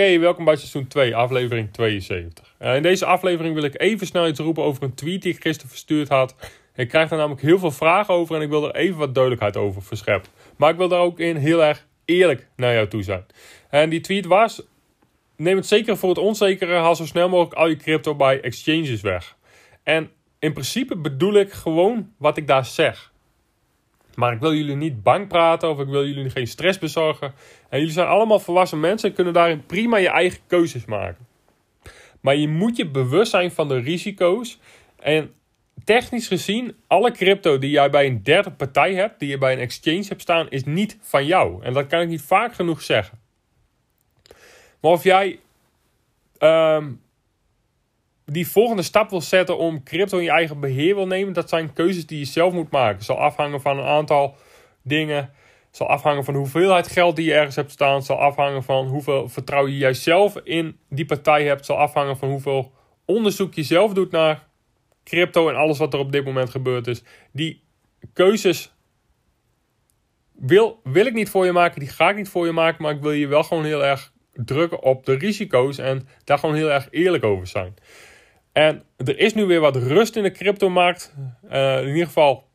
Oké, welkom bij seizoen 2, aflevering 72. Uh, in deze aflevering wil ik even snel iets roepen over een tweet die ik gisteren verstuurd had. Ik krijg er namelijk heel veel vragen over en ik wil er even wat duidelijkheid over verscheppen. Maar ik wil daar ook in heel erg eerlijk naar jou toe zijn. En die tweet was: neem het zeker voor het onzekere, haal zo snel mogelijk al je crypto bij exchanges weg. En in principe bedoel ik gewoon wat ik daar zeg. Maar ik wil jullie niet bang praten of ik wil jullie geen stress bezorgen. En jullie zijn allemaal volwassen mensen en kunnen daarin prima je eigen keuzes maken. Maar je moet je bewust zijn van de risico's. En technisch gezien, alle crypto die jij bij een derde partij hebt, die je bij een exchange hebt staan, is niet van jou. En dat kan ik niet vaak genoeg zeggen. Maar of jij um, die volgende stap wil zetten om crypto in je eigen beheer wil nemen, dat zijn keuzes die je zelf moet maken. Zal afhangen van een aantal dingen. Zal afhangen van de hoeveelheid geld die je ergens hebt staan. Zal afhangen van hoeveel vertrouwen je jijzelf in die partij hebt. Zal afhangen van hoeveel onderzoek je zelf doet naar crypto en alles wat er op dit moment gebeurd is. Die keuzes wil, wil ik niet voor je maken, die ga ik niet voor je maken, maar ik wil je wel gewoon heel erg drukken op de risico's en daar gewoon heel erg eerlijk over zijn. En er is nu weer wat rust in de cryptomarkt. Uh, in ieder geval,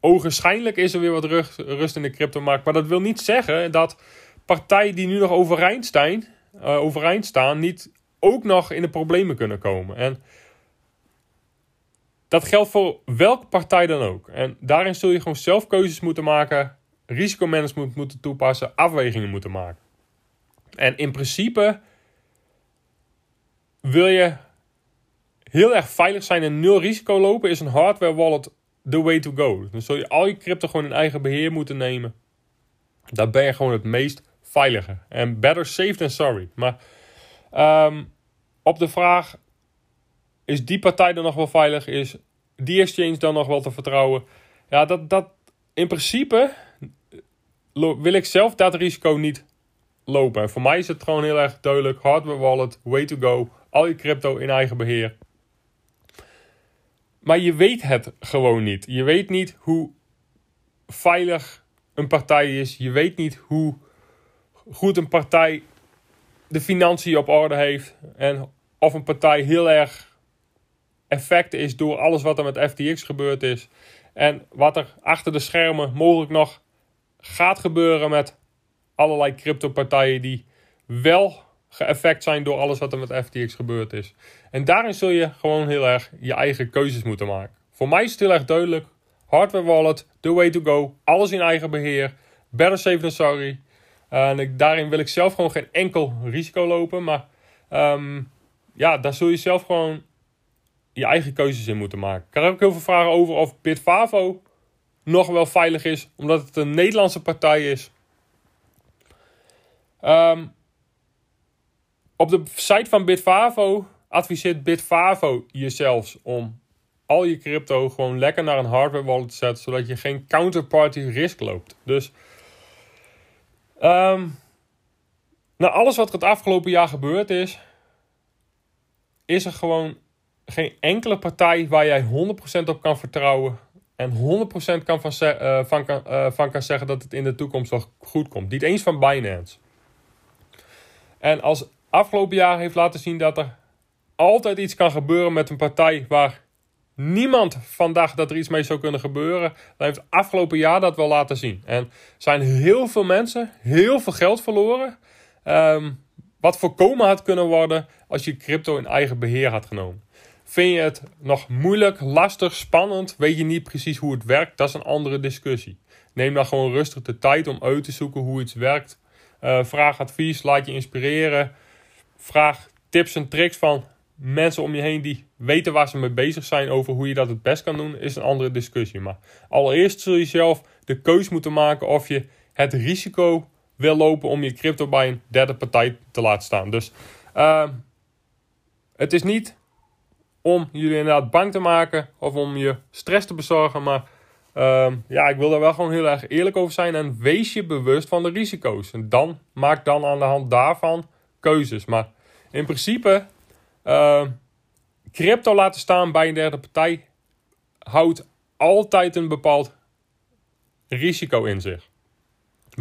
ogenschijnlijk is er weer wat rust in de cryptomarkt. Maar dat wil niet zeggen dat partijen die nu nog overeind staan, uh, overeind staan niet ook nog in de problemen kunnen komen. En dat geldt voor welke partij dan ook. En daarin zul je gewoon zelf keuzes moeten maken, risicomanagement moeten toepassen, afwegingen moeten maken. En in principe wil je heel erg veilig zijn en nul risico lopen, is een hardware wallet the way to go. Dan zul je al je crypto gewoon in eigen beheer moeten nemen. Daar ben je gewoon het meest veilige. En better safe than sorry. Maar um, op de vraag: is die partij dan nog wel veilig? Is die exchange dan nog wel te vertrouwen? Ja, dat, dat in principe wil ik zelf dat risico niet lopen. En voor mij is het gewoon heel erg duidelijk: hardware wallet, way to go. Al je crypto in eigen beheer. Maar je weet het gewoon niet. Je weet niet hoe veilig een partij is. Je weet niet hoe goed een partij de financiën op orde heeft. En of een partij heel erg effect is door alles wat er met FTX gebeurd is. En wat er achter de schermen mogelijk nog gaat gebeuren met allerlei crypto-partijen die wel geëffect zijn door alles wat er met FTX gebeurd is. En daarin zul je gewoon heel erg je eigen keuzes moeten maken. Voor mij is het heel erg duidelijk. Hardware wallet, the way to go. Alles in eigen beheer. Better safe than sorry. en ik, daarin wil ik zelf gewoon geen enkel risico lopen. Maar um, ja, daar zul je zelf gewoon je eigen keuzes in moeten maken. Ik krijg ook heel veel vragen over of Bitfavo nog wel veilig is. Omdat het een Nederlandse partij is. Um, op de site van Bitfavo adviseert Bitfavo je zelfs om al je crypto gewoon lekker naar een hardware wallet te zetten, zodat je geen counterparty risk loopt. Dus um, na alles wat er het afgelopen jaar gebeurd is, is er gewoon geen enkele partij waar jij 100% op kan vertrouwen en 100% kan van, uh, van, kan, uh, van kan zeggen dat het in de toekomst wel goed komt. Niet eens van Binance. En als afgelopen jaar heeft laten zien dat er altijd iets kan gebeuren met een partij waar niemand van dacht dat er iets mee zou kunnen gebeuren. Dan heeft afgelopen jaar dat wel laten zien. En zijn heel veel mensen heel veel geld verloren. Um, wat voorkomen had kunnen worden als je crypto in eigen beheer had genomen. Vind je het nog moeilijk, lastig, spannend? Weet je niet precies hoe het werkt? Dat is een andere discussie. Neem dan gewoon rustig de tijd om uit te zoeken hoe iets werkt. Uh, vraag advies, laat je inspireren vraag tips en tricks van mensen om je heen die weten waar ze mee bezig zijn over hoe je dat het best kan doen, is een andere discussie. Maar allereerst zul je zelf de keus moeten maken of je het risico wil lopen om je crypto bij een derde partij te laten staan. Dus uh, het is niet om jullie inderdaad bang te maken of om je stress te bezorgen, maar uh, ja, ik wil daar wel gewoon heel erg eerlijk over zijn en wees je bewust van de risico's. En dan maak dan aan de hand daarvan keuzes. Maar in principe, uh, crypto laten staan bij een derde partij houdt altijd een bepaald risico in zich.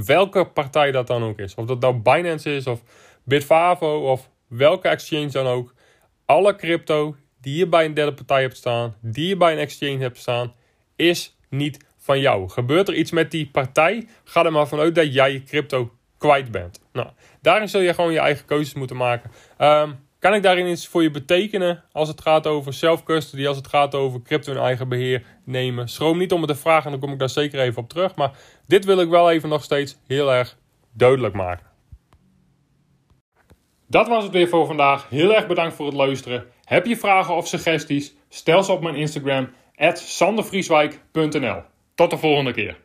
Welke partij dat dan ook is. Of dat nou Binance is of Bitfavo of welke exchange dan ook. Alle crypto die je bij een derde partij hebt staan, die je bij een exchange hebt staan, is niet van jou. Gebeurt er iets met die partij, ga er maar vanuit dat jij je crypto kwijt bent. Nou, daarin zul je gewoon je eigen keuzes moeten maken. Um, kan ik daarin iets voor je betekenen als het gaat over self-custody, als het gaat over crypto in eigen beheer nemen? Schroom niet om me te vragen en dan kom ik daar zeker even op terug. Maar dit wil ik wel even nog steeds heel erg duidelijk maken. Dat was het weer voor vandaag. Heel erg bedankt voor het luisteren. Heb je vragen of suggesties? Stel ze op mijn Instagram, sandervrieswijk.nl. Tot de volgende keer.